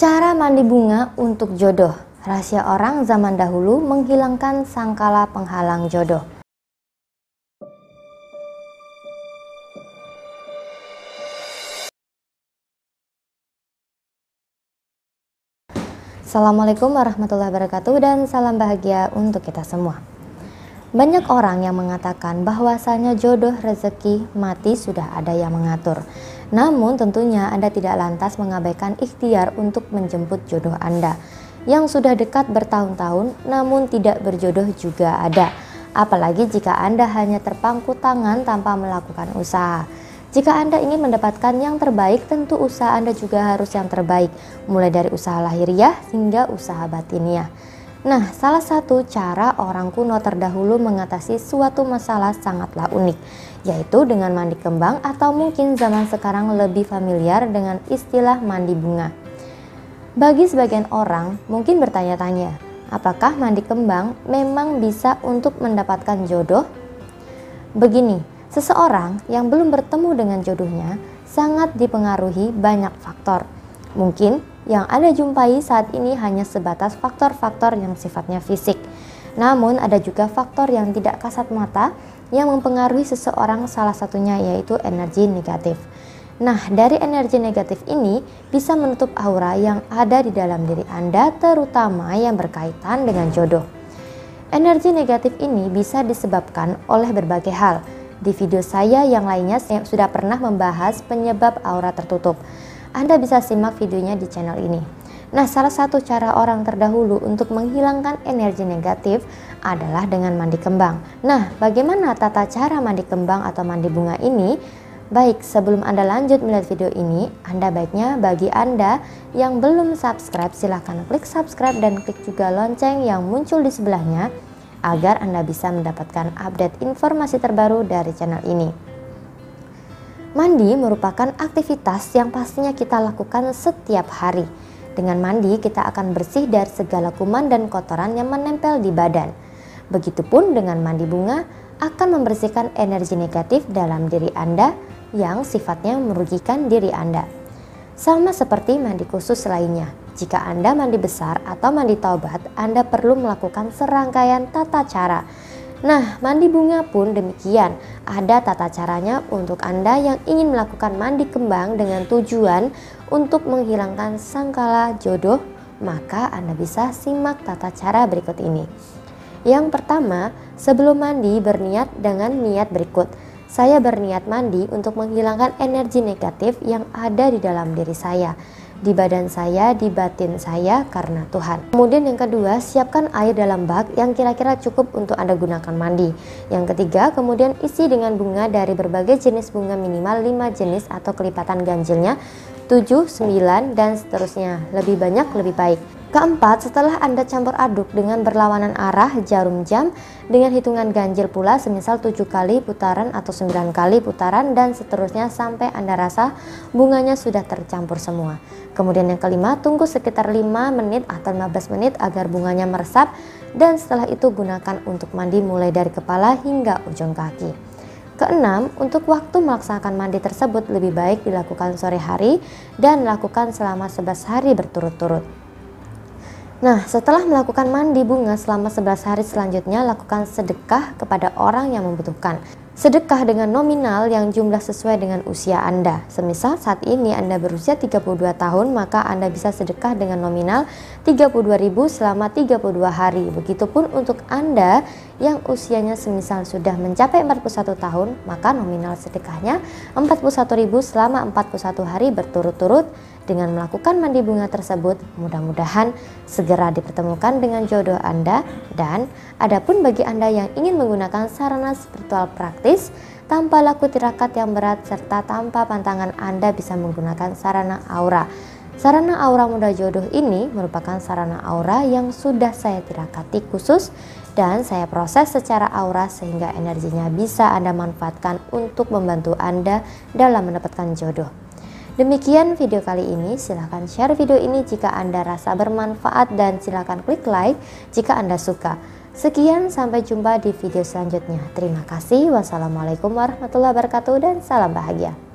Cara mandi bunga untuk jodoh. Rahasia orang zaman dahulu menghilangkan sangkala penghalang jodoh. Assalamualaikum warahmatullahi wabarakatuh dan salam bahagia untuk kita semua. Banyak orang yang mengatakan bahwasanya jodoh rezeki mati sudah ada yang mengatur. Namun tentunya Anda tidak lantas mengabaikan ikhtiar untuk menjemput jodoh Anda. Yang sudah dekat bertahun-tahun namun tidak berjodoh juga ada. Apalagi jika Anda hanya terpangku tangan tanpa melakukan usaha. Jika Anda ingin mendapatkan yang terbaik, tentu usaha Anda juga harus yang terbaik, mulai dari usaha lahiriah hingga usaha batiniah. Nah, salah satu cara orang kuno terdahulu mengatasi suatu masalah sangatlah unik, yaitu dengan mandi kembang atau mungkin zaman sekarang lebih familiar dengan istilah mandi bunga. Bagi sebagian orang, mungkin bertanya-tanya, apakah mandi kembang memang bisa untuk mendapatkan jodoh? Begini, Seseorang yang belum bertemu dengan jodohnya sangat dipengaruhi banyak faktor. Mungkin yang Anda jumpai saat ini hanya sebatas faktor-faktor yang sifatnya fisik. Namun ada juga faktor yang tidak kasat mata yang mempengaruhi seseorang salah satunya yaitu energi negatif. Nah, dari energi negatif ini bisa menutup aura yang ada di dalam diri Anda terutama yang berkaitan dengan jodoh. Energi negatif ini bisa disebabkan oleh berbagai hal, di video saya yang lainnya saya sudah pernah membahas penyebab aura tertutup. Anda bisa simak videonya di channel ini. Nah, salah satu cara orang terdahulu untuk menghilangkan energi negatif adalah dengan mandi kembang. Nah, bagaimana tata cara mandi kembang atau mandi bunga ini? Baik, sebelum Anda lanjut melihat video ini, Anda baiknya bagi Anda yang belum subscribe silahkan klik subscribe dan klik juga lonceng yang muncul di sebelahnya agar Anda bisa mendapatkan update informasi terbaru dari channel ini. Mandi merupakan aktivitas yang pastinya kita lakukan setiap hari. Dengan mandi, kita akan bersih dari segala kuman dan kotoran yang menempel di badan. Begitupun dengan mandi bunga akan membersihkan energi negatif dalam diri Anda yang sifatnya merugikan diri Anda. Sama seperti mandi khusus lainnya, jika Anda mandi besar atau mandi taubat, Anda perlu melakukan serangkaian tata cara. Nah, mandi bunga pun demikian. Ada tata caranya untuk Anda yang ingin melakukan mandi kembang dengan tujuan untuk menghilangkan sangkala jodoh, maka Anda bisa simak tata cara berikut ini. Yang pertama, sebelum mandi berniat dengan niat berikut. Saya berniat mandi untuk menghilangkan energi negatif yang ada di dalam diri saya di badan saya, di batin saya karena Tuhan. Kemudian yang kedua, siapkan air dalam bak yang kira-kira cukup untuk Anda gunakan mandi. Yang ketiga, kemudian isi dengan bunga dari berbagai jenis bunga minimal 5 jenis atau kelipatan ganjilnya 7, 9, dan seterusnya. Lebih banyak lebih baik. Keempat, setelah Anda campur aduk dengan berlawanan arah jarum jam dengan hitungan ganjil pula semisal 7 kali putaran atau 9 kali putaran dan seterusnya sampai Anda rasa bunganya sudah tercampur semua. Kemudian yang kelima, tunggu sekitar 5 menit atau 15 menit agar bunganya meresap dan setelah itu gunakan untuk mandi mulai dari kepala hingga ujung kaki. Keenam, untuk waktu melaksanakan mandi tersebut lebih baik dilakukan sore hari dan lakukan selama 11 hari berturut-turut. Nah, setelah melakukan mandi bunga selama 11 hari selanjutnya, lakukan sedekah kepada orang yang membutuhkan. Sedekah dengan nominal yang jumlah sesuai dengan usia Anda. Semisal saat ini Anda berusia 32 tahun, maka Anda bisa sedekah dengan nominal 32.000 selama 32 hari. Begitupun untuk Anda yang usianya semisal sudah mencapai 41 tahun, maka nominal sedekahnya 41.000 selama 41 hari berturut-turut dengan melakukan mandi bunga tersebut, mudah-mudahan segera dipertemukan dengan jodoh Anda dan adapun bagi Anda yang ingin menggunakan sarana spiritual praktis tanpa laku tirakat yang berat serta tanpa pantangan Anda bisa menggunakan sarana aura. Sarana aura muda jodoh ini merupakan sarana aura yang sudah saya tirakati khusus dan saya proses secara aura sehingga energinya bisa Anda manfaatkan untuk membantu Anda dalam mendapatkan jodoh. Demikian video kali ini, silahkan share video ini jika Anda rasa bermanfaat dan silahkan klik like jika Anda suka. Sekian, sampai jumpa di video selanjutnya. Terima kasih. Wassalamualaikum warahmatullahi wabarakatuh dan salam bahagia.